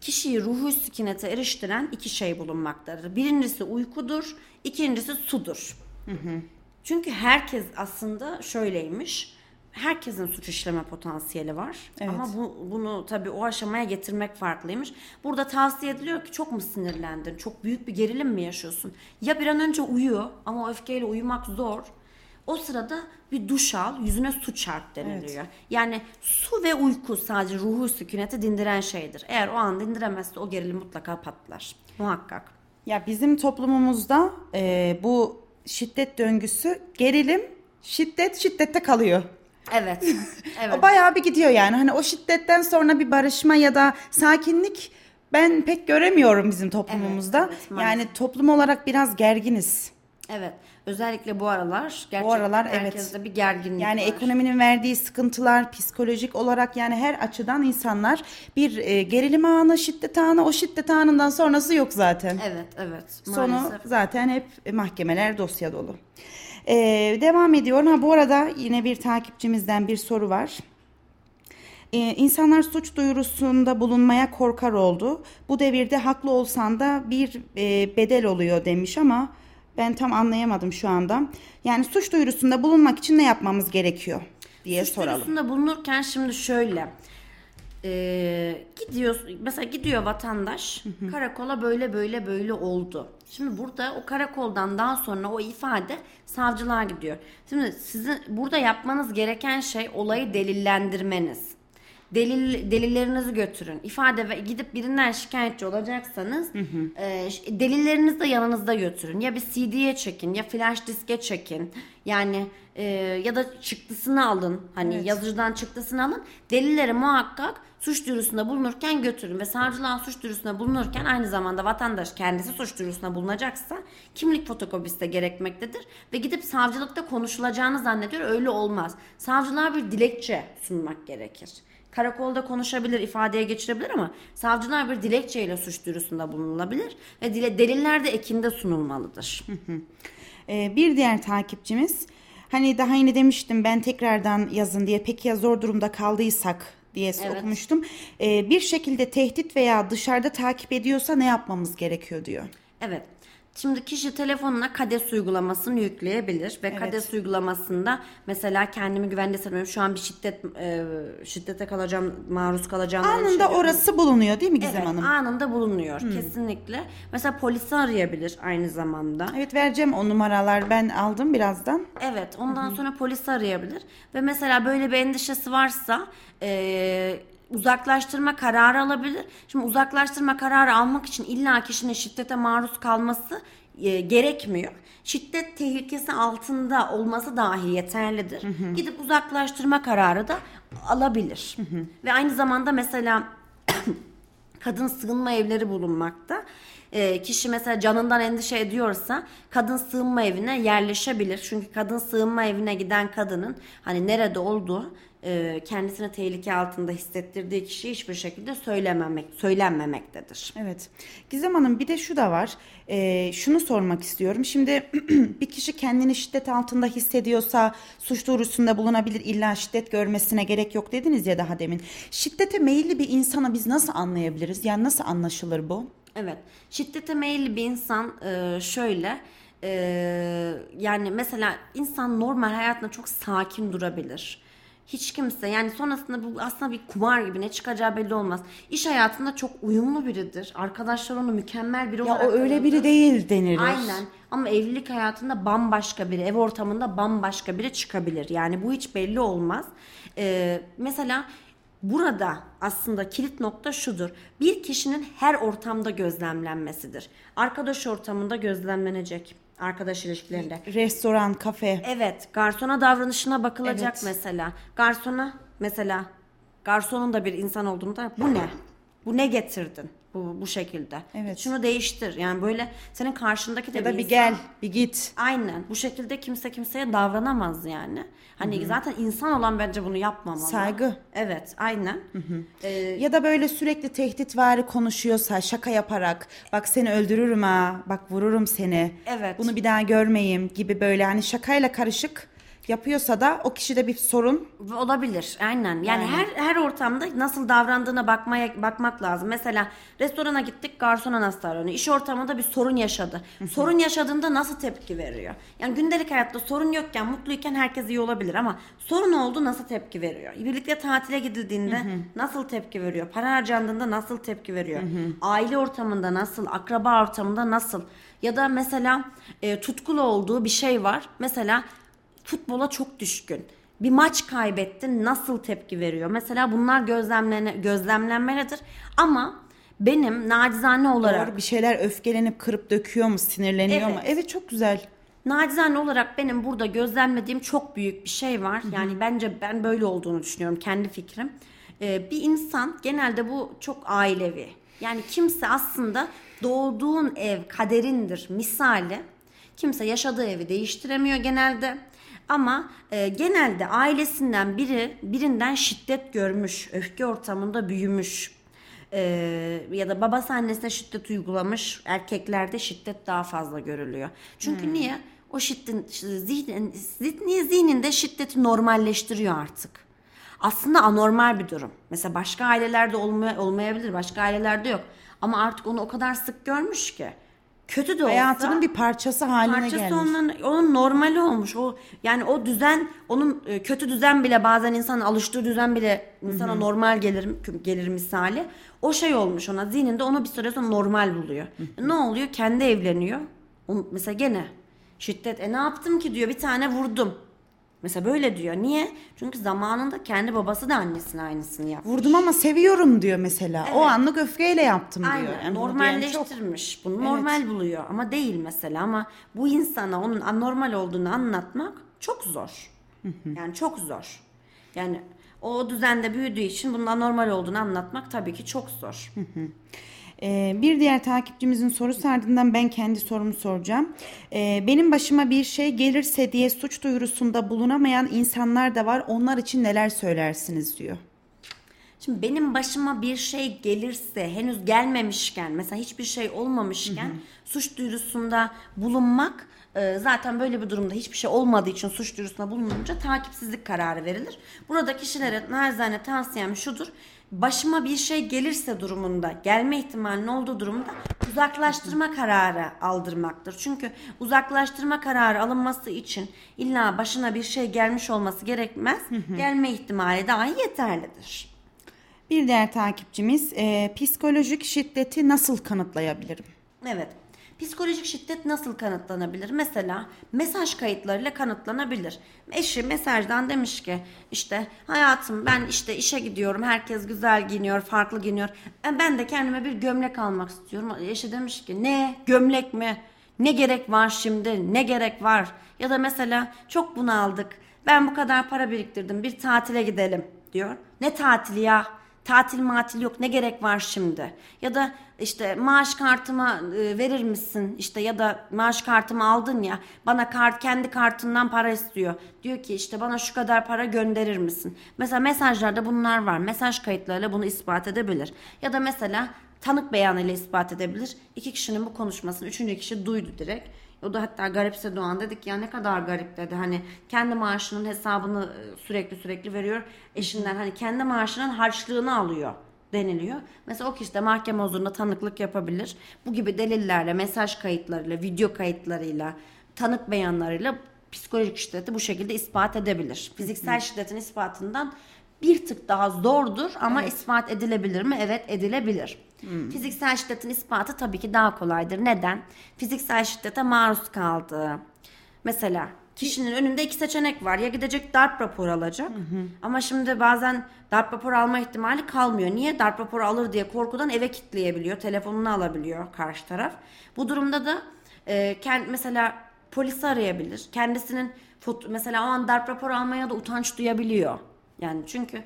Kişiyi ruhu sükunete eriştiren iki şey bulunmaktadır. Birincisi uykudur, ikincisi sudur. Çünkü herkes aslında şöyleymiş. Herkesin suç işleme potansiyeli var. Evet. Ama bu, bunu tabii o aşamaya getirmek farklıymış. Burada tavsiye ediliyor ki çok mu sinirlendin? Çok büyük bir gerilim mi yaşıyorsun? Ya bir an önce uyu ama o öfkeyle uyumak zor. O sırada bir duş al, yüzüne su çarp deniliyor. Yani su ve uyku sadece ruhu sükuneti dindiren şeydir. Eğer o an dindiremezse o gerilim mutlaka patlar. Muhakkak. Ya bizim toplumumuzda e, bu şiddet döngüsü gerilim, şiddet şiddette kalıyor. Evet. evet. Bayağı bir gidiyor yani. Hani o şiddetten sonra bir barışma ya da sakinlik ben pek göremiyorum bizim toplumumuzda. Evet, evet, maalesef. yani toplum olarak biraz gerginiz. Evet. Özellikle bu aralar gerçekten Bu aralar, evet. herkeste bir gerginlik Yani var. ekonominin verdiği sıkıntılar, psikolojik olarak yani her açıdan insanlar bir e, gerilim anı, şiddet anı, o şiddet anından sonrası yok zaten. Evet, evet. Sonu Maalesef. zaten hep mahkemeler dosya dolu. Ee, devam ediyorum. Ha bu arada yine bir takipçimizden bir soru var. Ee, insanlar suç duyurusunda bulunmaya korkar oldu. Bu devirde haklı olsan da bir e, bedel oluyor demiş ama ben tam anlayamadım şu anda. Yani suç duyurusunda bulunmak için ne yapmamız gerekiyor diye Suç soralım. duyurusunda bulunurken şimdi şöyle e, gidiyor mesela gidiyor vatandaş karakola böyle böyle böyle oldu. Şimdi burada o karakoldan daha sonra o ifade savcılığa gidiyor. Şimdi sizin burada yapmanız gereken şey olayı delillendirmeniz. Delil delillerinizi götürün. İfade ve gidip birinden şikayetçi olacaksanız e, ş- delillerinizi de yanınızda götürün. Ya bir CD'ye çekin ya flash diske çekin. Yani e, ya da çıktısını alın. Hani yazıcıdan çıktısını alın. Delilleri muhakkak suç duyurusunda bulunurken götürün ve savcılığa suç duyurusunda bulunurken aynı zamanda vatandaş kendisi suç duyurusunda bulunacaksa kimlik fotokopisi de gerekmektedir ve gidip savcılıkta konuşulacağını zannediyor öyle olmaz. Savcılığa bir dilekçe sunmak gerekir. Karakolda konuşabilir, ifadeye geçirebilir ama savcılar bir dilekçeyle suç duyurusunda bulunulabilir ve dile, deliller de ekinde sunulmalıdır. Ee, bir diğer takipçimiz hani daha yeni demiştim ben tekrardan yazın diye peki ya zor durumda kaldıysak diye Evet. okumuştum. Ee, bir şekilde tehdit veya dışarıda takip ediyorsa ne yapmamız gerekiyor diyor. Evet. Şimdi kişi telefonuna KADES uygulamasını yükleyebilir ve Evet. KADES uygulamasında mesela kendimi güvende hissediyorum. Şu an bir şiddet e, şiddete kalacağım, maruz kalacağım. Anında düşünüyorum. orası bulunuyor değil mi Gizem Evet, Hanım? anında bulunuyor kesinlikle. Mesela polisi arayabilir aynı zamanda. Evet vereceğim o numaralar ben aldım birazdan. Evet ondan sonra polisi arayabilir ve mesela böyle bir endişesi varsa e, uzaklaştırma kararı alabilir. Şimdi uzaklaştırma kararı almak için illa kişinin şiddete maruz kalması e, gerekmiyor. Şiddet tehlikesi altında olması dahi yeterlidir. Gidip uzaklaştırma kararı da alabilir. Ve aynı zamanda mesela kadın sığınma evleri bulunmakta. Ee, kişi mesela canından endişe ediyorsa kadın sığınma evine yerleşebilir. Çünkü kadın sığınma evine giden kadının hani nerede olduğu e, kendisini tehlike altında hissettirdiği kişi hiçbir şekilde söylememek, söylenmemektedir. Evet. Gizem Hanım bir de şu da var. Ee, şunu sormak istiyorum. Şimdi bir kişi kendini şiddet altında hissediyorsa suç duyurusunda bulunabilir. İlla şiddet görmesine gerek yok dediniz ya daha demin. Şiddete meyilli bir insana biz nasıl anlayabiliriz? Yani nasıl anlaşılır bu? Evet. Şiddete meyilli bir insan e, şöyle e, yani mesela insan normal hayatında çok sakin durabilir. Hiç kimse yani sonrasında bu aslında bir kumar gibi ne çıkacağı belli olmaz. İş hayatında çok uyumlu biridir. Arkadaşlar onu mükemmel biri Ya olarak o öyle tanırlar. biri değil denilir. Aynen. Ama evlilik hayatında bambaşka biri, ev ortamında bambaşka biri çıkabilir. Yani bu hiç belli olmaz. Ee, mesela burada aslında kilit nokta şudur. Bir kişinin her ortamda gözlemlenmesidir. Arkadaş ortamında gözlemlenecek. Arkadaş ilişkilerinde. Restoran, kafe. Evet, garsona davranışına bakılacak Evet. mesela. Garsona mesela garsonun da bir insan olduğunu da bu ne? Bu ne getirdin? Bu bu şekilde. Evet. Şunu değiştir. Yani böyle senin karşındaki de Ya da bir insan- gel, bir git. Aynen. Bu şekilde kimse kimseye davranamaz yani. Hani zaten insan olan bence bunu yapmamalı. Saygı. Evet, aynen. Ee, Ya da böyle sürekli tehditvari konuşuyorsa şaka yaparak bak seni öldürürüm ha bak vururum seni Evet. bunu bir daha görmeyeyim gibi böyle hani şakayla karışık yapıyorsa da o kişide bir sorun Olabilir. Aynen. Yani Yani. her her ortamda nasıl davrandığına bakmaya bakmak lazım. Mesela restorana gittik, garsona nasıl davranıyor? İş ortamında bir sorun yaşadı. sorun yaşadığında nasıl tepki veriyor? Yani gündelik hayatta sorun yokken, mutluyken herkes iyi olabilir ama sorun oldu nasıl tepki veriyor? Birlikte tatile gidildiğinde nasıl tepki veriyor? Para harcandığında nasıl tepki veriyor? Aile ortamında nasıl? Akraba ortamında nasıl? Ya da mesela e, tutkulu olduğu bir şey var. Mesela futbola çok düşkün. Bir maç kaybettin nasıl tepki veriyor? Mesela bunlar gözlemlene, gözlemlenmelidir. Ama benim nacizane olarak Doğru bir şeyler öfkelenip kırıp döküyor mu sinirleniyor mu? Evet. Evet çok güzel. nacizane olarak benim burada gözlemlediğim çok büyük bir şey var. Yani bence ben böyle olduğunu düşünüyorum kendi fikrim. Ee, bir insan genelde bu çok ailevi. Yani kimse aslında doğduğun ev kaderindir misali. Kimse yaşadığı evi değiştiremiyor genelde. Ama e, genelde ailesinden biri birinden şiddet görmüş, öfke ortamında büyümüş. Ee, ya da babası annesine şiddet uygulamış erkeklerde şiddet daha fazla görülüyor. Çünkü niye? O şiddet zihnin, zihni, zihninde şiddeti normalleştiriyor artık. Aslında anormal bir durum. Mesela başka ailelerde olmay- olmayabilir, başka ailelerde yok. Ama artık onu o kadar sık görmüş ki. Kötü de olsa Hayatının bir parçası haline parçası gelmiş. onun, onun normali olmuş. O yani o düzen onun e, kötü düzen bile bazen insanın alıştığı düzen bile insana normal gelir gelir misali. O şey olmuş ona zihninde onu bir süre sonra normal buluyor. Ne oluyor? Kendi evleniyor. Mesela gene şiddet. E ne yaptım ki diyor bir tane vurdum. Mesela böyle diyor. Niye? Çünkü zamanında kendi babası da annesine aynısını yaptı. Vurdum ama seviyorum diyor mesela. O anlık öfkeyle yaptım diyor. Aynen. Yani bunu diyen çok- Normalleştirmiş. Bunu normal buluyor ama değil mesela ama bu insana onun anormal olduğunu anlatmak çok zor. yani çok zor. Yani o düzende büyüdüğü için bunun anormal olduğunu anlatmak tabii ki çok zor. Ee, bir diğer takipçimizin sorusu ardından ben kendi sorumu soracağım. Ee, benim başıma bir şey gelirse diye suç duyurusunda bulunamayan insanlar da var. Onlar için neler söylersiniz diyor. Şimdi benim başıma bir şey gelirse henüz gelmemişken mesela hiçbir şey olmamışken suç duyurusunda bulunmak e, zaten böyle bir durumda hiçbir şey olmadığı için suç duyurusunda bulununca takipsizlik kararı verilir. Burada kişilere narizane tavsiyem şudur. Başıma bir şey gelirse durumunda, gelme ihtimalinin olduğu durumda uzaklaştırma kararı aldırmaktır. Çünkü uzaklaştırma kararı alınması için illa başına bir şey gelmiş olması gerekmez. Gelme ihtimali dahi yeterlidir. Bir diğer takipçimiz e, psikolojik şiddeti nasıl kanıtlayabilirim? Evet. Psikolojik şiddet nasıl kanıtlanabilir? Mesela mesaj kayıtlarıyla kanıtlanabilir. Eşi mesajdan demiş ki işte hayatım ben işte işe gidiyorum. Herkes güzel giyiniyor, farklı giyiniyor. E, Ben de kendime bir gömlek almak istiyorum. Eşi demiş ki ne? Gömlek mi? Ne gerek var şimdi? Ne gerek var? Ya da mesela çok bunaldık. Ben bu kadar para biriktirdim. Bir tatile gidelim diyor. Ne tatili ya? Tatil matil yok ne gerek var şimdi? Ya da işte maaş kartıma e, verir misin? İşte ya da maaş kartımı aldın ya bana kart kendi kartından para istiyor. Diyor ki işte bana şu kadar para gönderir misin? Mesela mesajlarda bunlar var. Mesaj kayıtlarıyla bunu ispat edebilir. Ya da mesela tanık beyanıyla ispat edebilir. İki kişinin bu konuşmasını üçüncü kişi duydu direkt. O da hatta garipse Doğan dedik ya ne kadar garip dedi. Hani kendi maaşının hesabını e, sürekli sürekli veriyor. Eşinden hani kendi maaşının harçlığını alıyor deniliyor. Mesela o kişi de mahkeme huzurunda tanıklık yapabilir. Bu gibi delillerle, mesaj kayıtlarıyla, video kayıtlarıyla, tanık beyanlarıyla psikolojik şiddeti bu şekilde ispat edebilir. Fiziksel şiddetin ispatından bir tık daha zordur ama ispat edilebilir mi? Evet edilebilir. Fiziksel şiddetin ispatı tabii ki daha kolaydır. Neden? Fiziksel şiddete maruz kaldı. Mesela kişinin önünde iki seçenek var. Ya gidecek darp raporu alacak. Ama şimdi bazen darp raporu alma ihtimali kalmıyor. Niye? Darp raporu alır diye korkudan eve kilitleyebiliyor. Telefonunu alabiliyor karşı taraf. Bu durumda da e, kend, mesela polisi arayabilir. Kendisinin foto- mesela o an darp raporu almaya da utanç duyabiliyor. Yani çünkü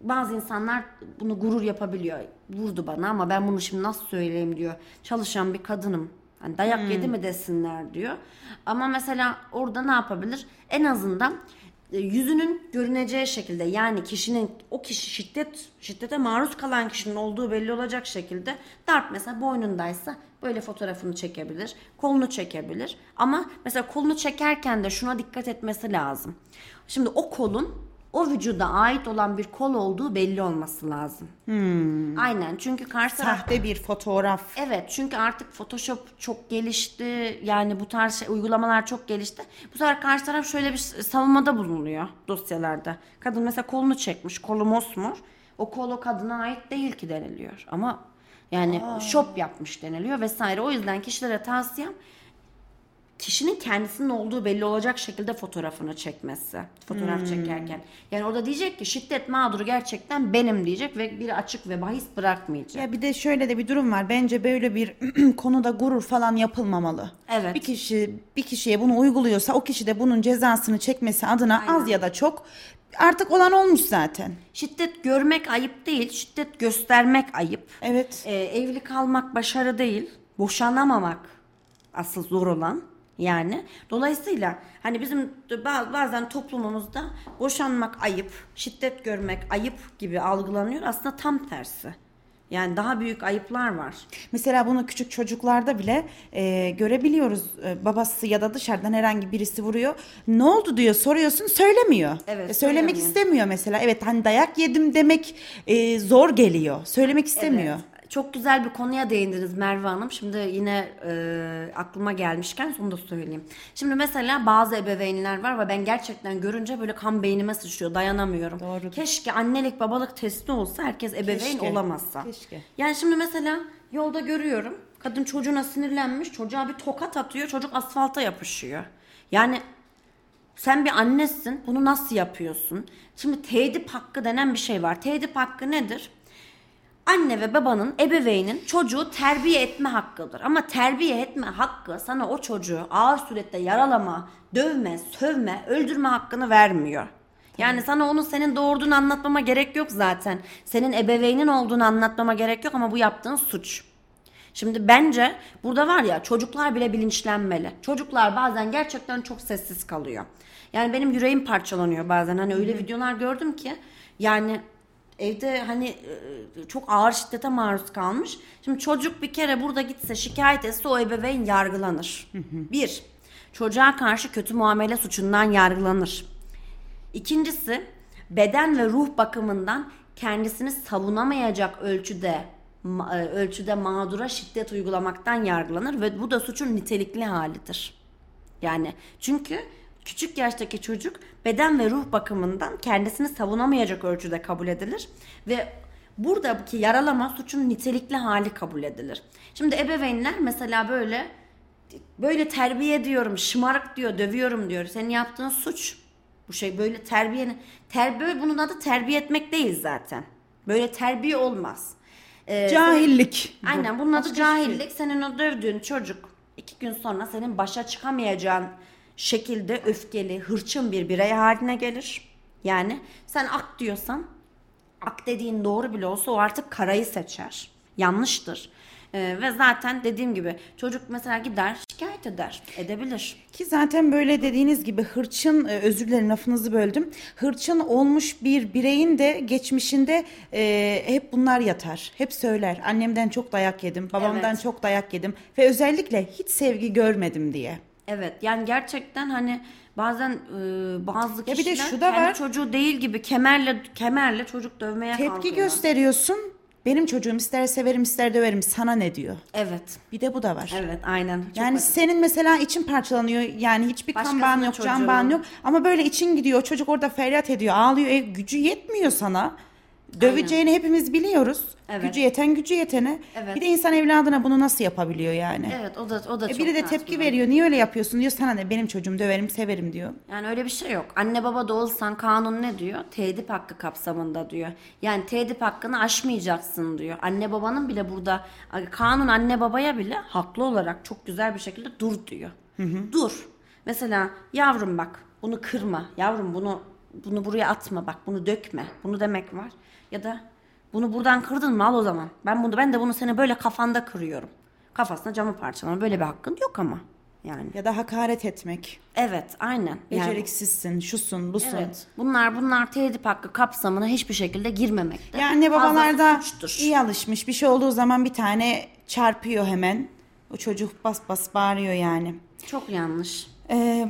bazı insanlar bunu gurur yapabiliyor. Vurdu bana ama ben bunu şimdi nasıl söyleyeyim diyor. Çalışan bir kadınım. Hani dayak yedi mi desinler diyor. Ama mesela orada ne yapabilir? En azından e, yüzünün görüneceği şekilde yani kişinin o kişi şiddet şiddete maruz kalan kişinin olduğu belli olacak şekilde darp mesela boynundaysa böyle fotoğrafını çekebilir, kolunu çekebilir. Ama mesela kolunu çekerken de şuna dikkat etmesi lazım. Şimdi o kolun o vücuda ait olan bir kol olduğu belli olması lazım. Aynen çünkü karşı taraf Sahte bir fotoğraf. Evet çünkü artık Photoshop çok gelişti. Yani bu tarz şey, uygulamalar çok gelişti. Bu sefer karşı taraf şöyle bir savunmada bulunuyor dosyalarda. Kadın mesela kolunu çekmiş. Kolu mosmor. O kol o kadına ait değil ki deniliyor. Ama yani shop yapmış deniliyor vesaire. O yüzden kişilere tavsiyem kişinin kendisinin olduğu belli olacak şekilde fotoğrafını çekmesi. Fotoğraf çekerken. Yani orada diyecek ki şiddet mağduru gerçekten benim diyecek ve bir açık ve bahis bırakmayacak. Ya bir de şöyle de bir durum var. Bence böyle bir konuda gurur falan yapılmamalı. Evet. Bir kişi bir kişiye bunu uyguluyorsa o kişi de bunun cezasını çekmesi adına az ya da çok artık olan olmuş zaten. Şiddet görmek ayıp değil, şiddet göstermek ayıp. Evet. Ee, evli kalmak başarı değil, boşanamamak asıl zor olan yani. Dolayısıyla hani bizim bazen toplumumuzda boşanmak ayıp, şiddet görmek ayıp gibi algılanıyor. Aslında tam tersi. Yani daha büyük ayıplar var. Mesela bunu küçük çocuklarda bile e, görebiliyoruz. E, babası ya da dışarıdan herhangi birisi vuruyor. Ne oldu diyor soruyorsun söylemiyor. Evet, E, söylemek istemiyor mesela. Evet hani dayak yedim demek e, zor geliyor. Söylemek istemiyor. Evet. Çok güzel bir konuya değindiniz Merve Hanım. Şimdi yine e, aklıma gelmişken onu da söyleyeyim. Şimdi mesela bazı ebeveynler var ve ben gerçekten görünce böyle kan beynime sıçrıyor. Dayanamıyorum. Doğrudur. Keşke annelik babalık testi olsa herkes ebeveyn Keşke. olamazsa. Keşke. Yani şimdi mesela yolda görüyorum. Kadın çocuğuna sinirlenmiş. Çocuğa bir tokat atıyor. Çocuk asfalta yapışıyor. Yani Sen bir annesin. Bunu nasıl yapıyorsun? Şimdi tedip hakkı denen bir şey var. Tedip hakkı nedir? Anne ve babanın, ebeveynin çocuğu terbiye etme hakkıdır. Ama terbiye etme hakkı sana o çocuğu ağır surette yaralama, dövme, sövme, öldürme hakkını vermiyor. Yani sana onun senin doğurduğunu anlatmama gerek yok zaten. Senin ebeveynin olduğunu anlatmama gerek yok ama bu yaptığın suç. Şimdi bence burada var ya çocuklar bile bilinçlenmeli. Çocuklar bazen gerçekten çok sessiz kalıyor. Yani benim yüreğim parçalanıyor bazen. Hani öyle videolar gördüm ki yani evde hani e, çok ağır şiddete maruz kalmış. Şimdi çocuk bir kere burada gitse şikayet etse o ebeveyn yargılanır. Bir, çocuğa karşı kötü muamele suçundan yargılanır. İkincisi beden ve ruh bakımından kendisini savunamayacak ölçüde e, ölçüde mağdura şiddet uygulamaktan yargılanır ve bu da suçun nitelikli halidir. Yani çünkü küçük yaştaki çocuk beden ve ruh bakımından kendisini savunamayacak ölçüde kabul edilir ve buradaki yaralama suçun nitelikli hali kabul edilir. Şimdi ebeveynler mesela böyle böyle terbiye ediyorum, şımarık diyor, dövüyorum diyor. Senin yaptığın suç. Bu şey böyle terbiye terbiye bunun adı terbiye etmek değil zaten. Böyle terbiye olmaz. Ee, Cahillik. senin- aynen bunun adı cahillik. Senin o dövdüğün çocuk iki gün sonra senin başa çıkamayacağın şekilde öfkeli, hırçın bir birey haline gelir. Yani sen ak diyorsan ak dediğin doğru bile olsa o artık karayı seçer. Yanlıştır. Ee, ve zaten dediğim gibi çocuk mesela gider şikayet eder. Edebilir. Ki zaten böyle dediğiniz gibi hırçın, e, özür dilerim lafınızı böldüm. Hırçın olmuş bir bireyin de geçmişinde e, hep bunlar yatar. Hep söyler. Annemden çok dayak yedim, babamdan Evet. çok dayak yedim ve özellikle hiç sevgi görmedim diye. Evet yani gerçekten hani bazen e, bazı bir de kişiler şu da kendi var. çocuğu değil gibi kemerle kemerle çocuk dövmeye Tepki kalkıyor. gösteriyorsun. Benim çocuğum ister severim ister döverim sana ne diyor. Evet. Bir de bu da var. Evet aynen. Çok Yani acı. senin mesela için parçalanıyor. Yani hiçbir kan bağın yok, can çocuğu. bağın yok. Ama böyle için gidiyor. Çocuk orada feryat ediyor, ağlıyor. E, gücü yetmiyor sana. Döveceğini hepimiz biliyoruz. Evet. Gücü yeten gücü yetene. Evet. Bir de insan evladına bunu nasıl yapabiliyor yani? Evet o da o da E, çok biri de tepki veriyor. Niye öyle yapıyorsun diyor. Sana ne benim çocuğum döverim severim diyor. Yani öyle bir şey yok. Anne baba da olsan kanun ne diyor? Tedip hakkı kapsamında diyor. Yani tedip hakkını aşmayacaksın diyor. Anne babanın bile burada kanun anne babaya bile haklı olarak çok güzel bir şekilde dur diyor. Dur. Mesela yavrum bak bunu kırma. Yavrum bunu bunu buraya atma bak bunu dökme. Bunu demek var. Ya da bunu buradan kırdın mı al o zaman. Ben bunu ben de bunu seni böyle kafanda kırıyorum. Kafasına camı parçalama. Böyle bir hakkın yok ama. Yani. Ya da hakaret etmek. Evet aynen. Yani- Beceriksizsin, şusun, busun. Evet. Bunlar bunlar tedip hakkı kapsamına hiçbir şekilde girmemekte. Ya anne babalar da iyi alışmış. Bir şey olduğu zaman bir tane çarpıyor hemen. O çocuk bas bas bağırıyor yani. Çok yanlış. Ee,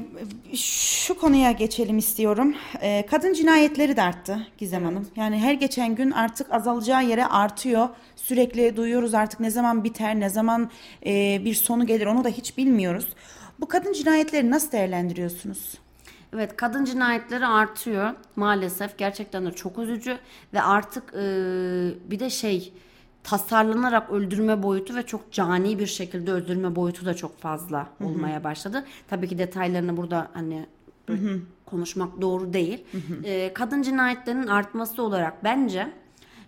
şu konuya geçelim istiyorum. Ee, kadın cinayetleri de arttı Gizem Hanım. Yani her geçen gün artık azalacağı yere artıyor. Sürekli duyuyoruz artık ne zaman biter, ne zaman e, bir sonu gelir onu da hiç bilmiyoruz. Bu kadın cinayetleri nasıl değerlendiriyorsunuz? Evet kadın cinayetleri artıyor maalesef gerçekten de çok üzücü ve artık e, bir de şey tasarlanarak öldürme boyutu ve çok cani bir şekilde öldürme boyutu da çok fazla olmaya başladı. Tabii ki detaylarını burada hani konuşmak doğru değil. E, kadın cinayetlerinin artması olarak bence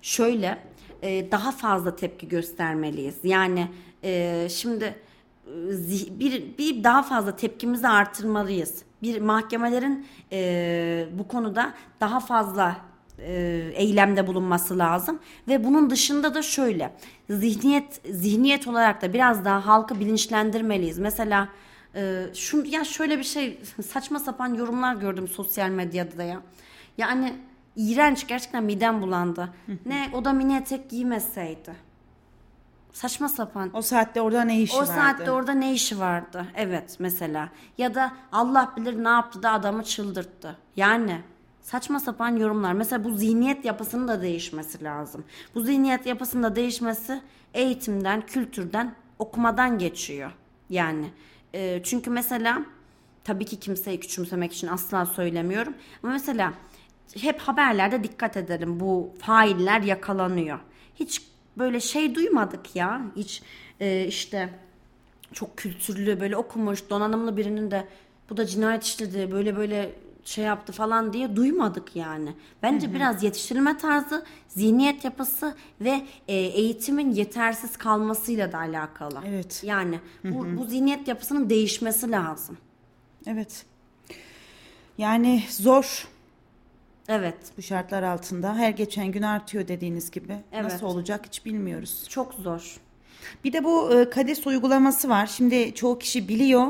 şöyle e, daha fazla tepki göstermeliyiz. Yani e, şimdi e, bir, bir daha fazla tepkimizi artırmalıyız. Bir mahkemelerin e, bu konuda daha fazla eylemde bulunması lazım ve bunun dışında da şöyle zihniyet zihniyet olarak da biraz daha halkı bilinçlendirmeliyiz. Mesela e, şu ya şöyle bir şey saçma sapan yorumlar gördüm sosyal medyada da ya. Yani iğrenç gerçekten midem bulandı. ne o da mini etek giymeseydi. Saçma sapan. O saatte orada ne işi O vardı? saatte orada ne işi vardı? Evet mesela. Ya da Allah bilir ne yaptı da adamı çıldırttı. Yani saçma sapan yorumlar. Mesela bu zihniyet yapısının da değişmesi lazım. Bu zihniyet yapısının da değişmesi eğitimden, kültürden, okumadan geçiyor. Yani e, çünkü mesela tabii ki kimseyi küçümsemek için asla söylemiyorum. Ama mesela hep haberlerde dikkat edelim bu failler yakalanıyor. Hiç böyle şey duymadık ya. Hiç e, işte çok kültürlü böyle okumuş donanımlı birinin de bu da cinayet işledi böyle böyle şey yaptı falan diye duymadık yani. Bence biraz yetiştirilme tarzı, zihniyet yapısı ve e, eğitimin yetersiz kalmasıyla da alakalı. Evet. Yani bu, bu zihniyet yapısının değişmesi lazım. Evet. Yani zor Evet. bu şartlar altında. Her geçen gün artıyor dediğiniz gibi. Evet. Nasıl olacak hiç bilmiyoruz. Çok zor. Bir de bu e, KADES uygulaması var. Şimdi çoğu kişi biliyor.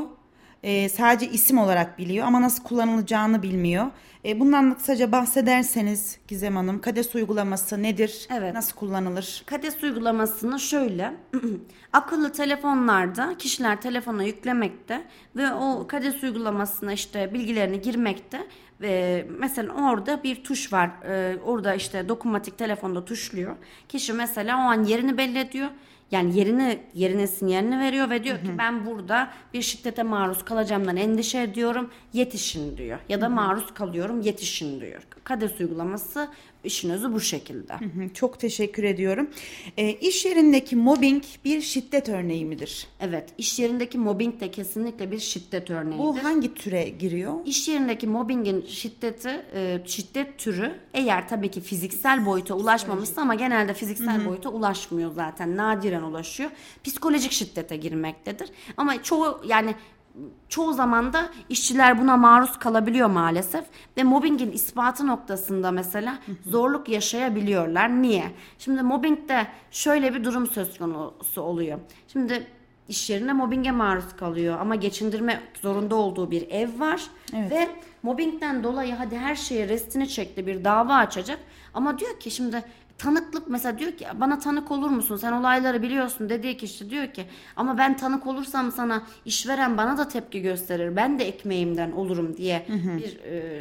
E, sadece isim olarak biliyor ama nasıl kullanılacağını bilmiyor. E, bundan kısaca bahsederseniz Gizem Hanım, KADES uygulaması nedir? Evet. Nasıl kullanılır? KADES uygulamasını şöyle akıllı telefonlarda kişiler telefona yüklemekte ve o KADES uygulamasına işte bilgilerini girmekte ve mesela orada bir tuş var. Ee, orada işte dokunmatik telefonda tuşluyor. Kişi mesela o an yerini belli ediyor. Yani yerini yerine sinyalini veriyor ve diyor ki ben burada bir şiddete maruz kalacağımdan endişe ediyorum. Yetişin diyor. Ya da maruz kalıyorum yetişin diyor. KADES uygulaması işin özü bu şekilde. Hı hı, Çok teşekkür ediyorum. E, iş yerindeki mobbing bir şiddet örneği midir? Evet, iş yerindeki mobbing de kesinlikle bir şiddet örneğidir. Bu hangi türe giriyor? İş yerindeki mobbingin şiddeti, e, şiddet türü eğer tabii ki fiziksel boyuta ulaşmamışsa ama genelde fiziksel boyuta ulaşmıyor zaten. Nadiren ulaşıyor. Psikolojik şiddete girmektedir. Ama çoğu yani çoğu zaman da işçiler buna maruz kalabiliyor maalesef ve mobbingin ispatı noktasında mesela zorluk yaşayabiliyorlar. Niye? Şimdi mobbingde şöyle bir durum söz konusu oluyor. Şimdi iş yerinde mobbinge maruz kalıyor ama geçindirme zorunda olduğu bir ev var Evet. ve mobbingden dolayı hadi her şeye restini çekti bir dava açacak ama diyor ki şimdi tanıklık mesela diyor ki bana tanık olur musun? Sen olayları biliyorsun. dediği kişi diyor ki ama ben tanık olursam sana işveren bana da tepki gösterir. Ben de ekmeğimden olurum. diye bir e,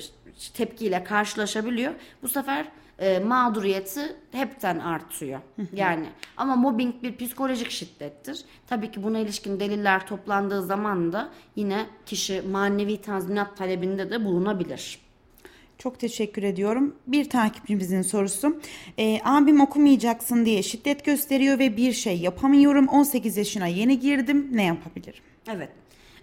tepkiyle karşılaşabiliyor. Bu sefer e, mağduriyeti hepten artıyor. Yani ama mobbing bir psikolojik şiddettir. Tabii ki buna ilişkin deliller toplandığı zaman da yine kişi manevi tazminat talebinde de bulunabilir. Çok teşekkür ediyorum. Bir takipçimizin sorusu. Ee, abim okumayacaksın diye şiddet gösteriyor ve bir şey yapamıyorum. 18 yaşına yeni girdim. Ne yapabilirim? Evet.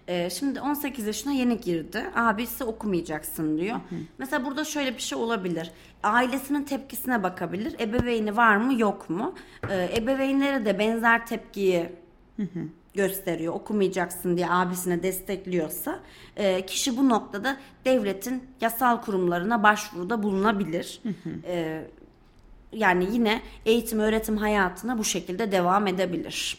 Ee, şimdi 18 yaşına yeni girdi. Abisi okumayacaksın diyor. Mesela burada şöyle bir şey olabilir. Ailesinin tepkisine bakabilir. Ebeveyni var mı yok mu? Ee, ebeveynleri de benzer tepkiyi gösteriyor. Okumayacaksın diye abisine destekliyorsa e, kişi bu noktada devletin yasal kurumlarına başvuruda bulunabilir. Ee, yani yine eğitim öğretim hayatına bu şekilde devam edebilir.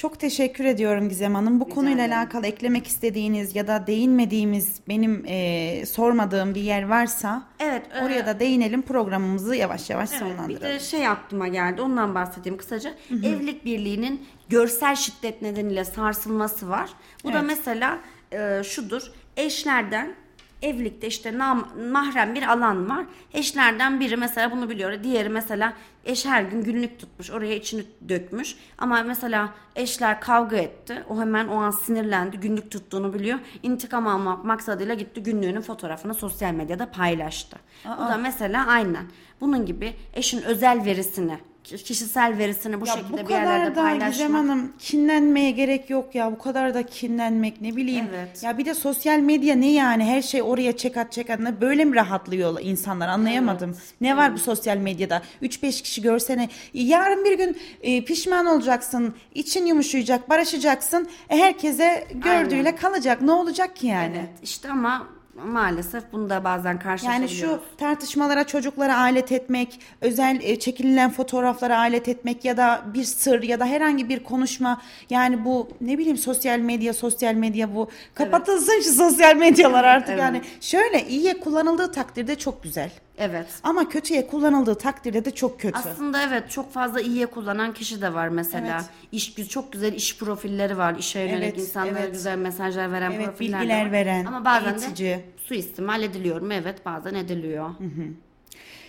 Çok teşekkür ediyorum Gizem Hanım. Bu konuyla ederim. alakalı eklemek istediğiniz ya da değinmediğimiz benim e, sormadığım bir yer varsa Evet, e, oraya da değinelim programımızı yavaş yavaş Evet, sonlandıralım. bir de şey aklıma geldi ondan bahsedeyim kısaca. Evlilik birliğinin görsel şiddet nedeniyle sarsılması var. Bu da Evet. mesela e, şudur. Eşlerden evlilikte işte nam- mahrem bir alan var. Eşlerden biri mesela bunu biliyor. Diğeri mesela eş her gün günlük tutmuş. Oraya içini dökmüş. Ama mesela eşler kavga etti. O hemen o an sinirlendi. Günlük tuttuğunu biliyor. İntikam almak maksadıyla gitti günlüğünün fotoğrafını sosyal medyada paylaştı. Bu da mesela aynen. Bunun gibi eşin özel verisini, kişisel verisini bu Ya şekilde bu bir yerlerde kadar da paylaşmak. Gizem Hanım kinlenmeye gerek yok ya. Bu kadar da kinlenmek ne bileyim. Evet. Ya bir de sosyal medya ne yani? Her şey oraya çek at çek at. Ne Böyle mi rahatlıyor insanlar? Anlayamadım. Ne var bu sosyal medyada? 3-5 kişi görsene. Yarın bir gün e, pişman olacaksın. için yumuşayacak, barışacaksın. E, herkese gördüğüyle Aynen. kalacak. Ne olacak ki yani? Evet işte ama maalesef bunu da bazen Yani karşılaşabiliyoruz. şu tartışmalara çocuklara alet etmek, özel e, çekililen fotoğraflara alet etmek ya da bir sır ya da herhangi bir konuşma yani bu ne bileyim sosyal medya sosyal medya bu kapatılsın şu sosyal medyalar artık Evet. yani şöyle iyiye kullanıldığı takdirde çok güzel Evet. ama kötüye kullanıldığı takdirde de çok kötü. Aslında evet çok fazla iyiye kullanan kişi de var mesela. Evet. İş çok güzel iş profilleri var. İşe yönelik Evet, insanlara evet. güzel mesajlar veren Evet, profiller de bilgiler var. veren, Ama bazen eğitici. de suistimal ediliyor mu? Evet bazen ediliyor.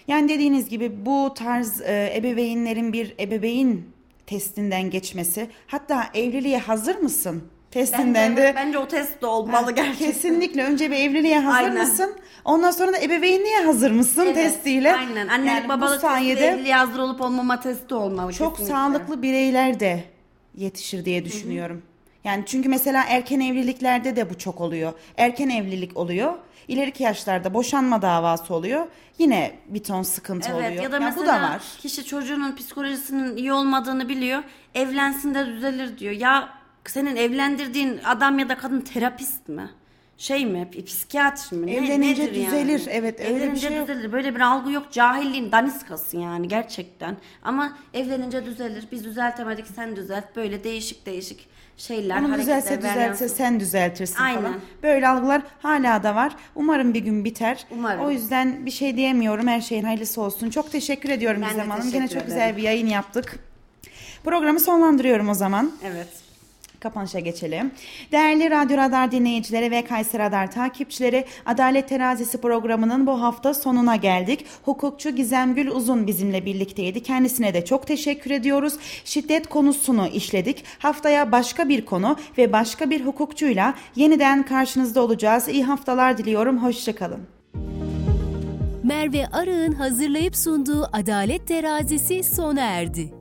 Yani dediğiniz gibi bu tarz e, ebeveynlerin bir ebeveyn testinden geçmesi hatta evliliğe hazır mısın testinden Bence, de bence o test de olmalı gerçekten. Kesinlikle önce bir evliliğe hazır Aynen. mısın? Ondan sonra da ebeveynliğe hazır mısın Evet, testiyle. Aynen. Annelik Yani babalık sayede evliliğe hazır olup olmama testi olmalı. çok kesinlikle. sağlıklı bireyler de yetişir diye düşünüyorum. Yani çünkü mesela erken evliliklerde de bu çok oluyor. Erken evlilik oluyor. İleriki yaşlarda boşanma davası oluyor. Yine bir ton sıkıntı Evet oluyor. ya da Yani mesela bu da var. kişi çocuğunun psikolojisinin iyi olmadığını biliyor. Evlensin de düzelir diyor. Ya senin evlendirdiğin adam ya da kadın terapist mi? Şey mi? Psikiyatr mı? Ne- Evlenince nedir düzelir. Evet, öyle bir Evlenince şey yok. düzelir. Böyle bir algı yok. Cahilliğin daniskası yani gerçekten. Ama evlenince düzelir. Biz düzeltemedik sen düzelt. Böyle değişik değişik şeyler. Onu düzelse düzelse sen düzeltirsin Aynen. falan. Böyle algılar hala da var. Umarım bir gün biter. Umarım. O yüzden bir şey diyemiyorum. Her şeyin hayırlısı olsun. Çok teşekkür ediyorum Ben Gizem Hanım. Gene çok ederim. güzel bir yayın yaptık. Programı sonlandırıyorum o zaman. Evet. Kapanışa geçelim. Değerli Radyo Radar dinleyicileri ve Kayser Radar takipçileri Adalet Terazisi programının bu hafta sonuna geldik. Hukukçu Gizem Gül Uzun bizimle birlikteydi. Kendisine de çok teşekkür ediyoruz. Şiddet konusunu işledik. Haftaya başka bir konu ve başka bir hukukçuyla yeniden karşınızda olacağız. İyi haftalar diliyorum. Hoşçakalın. Merve Arı'nın hazırlayıp sunduğu Adalet Terazisi sona erdi.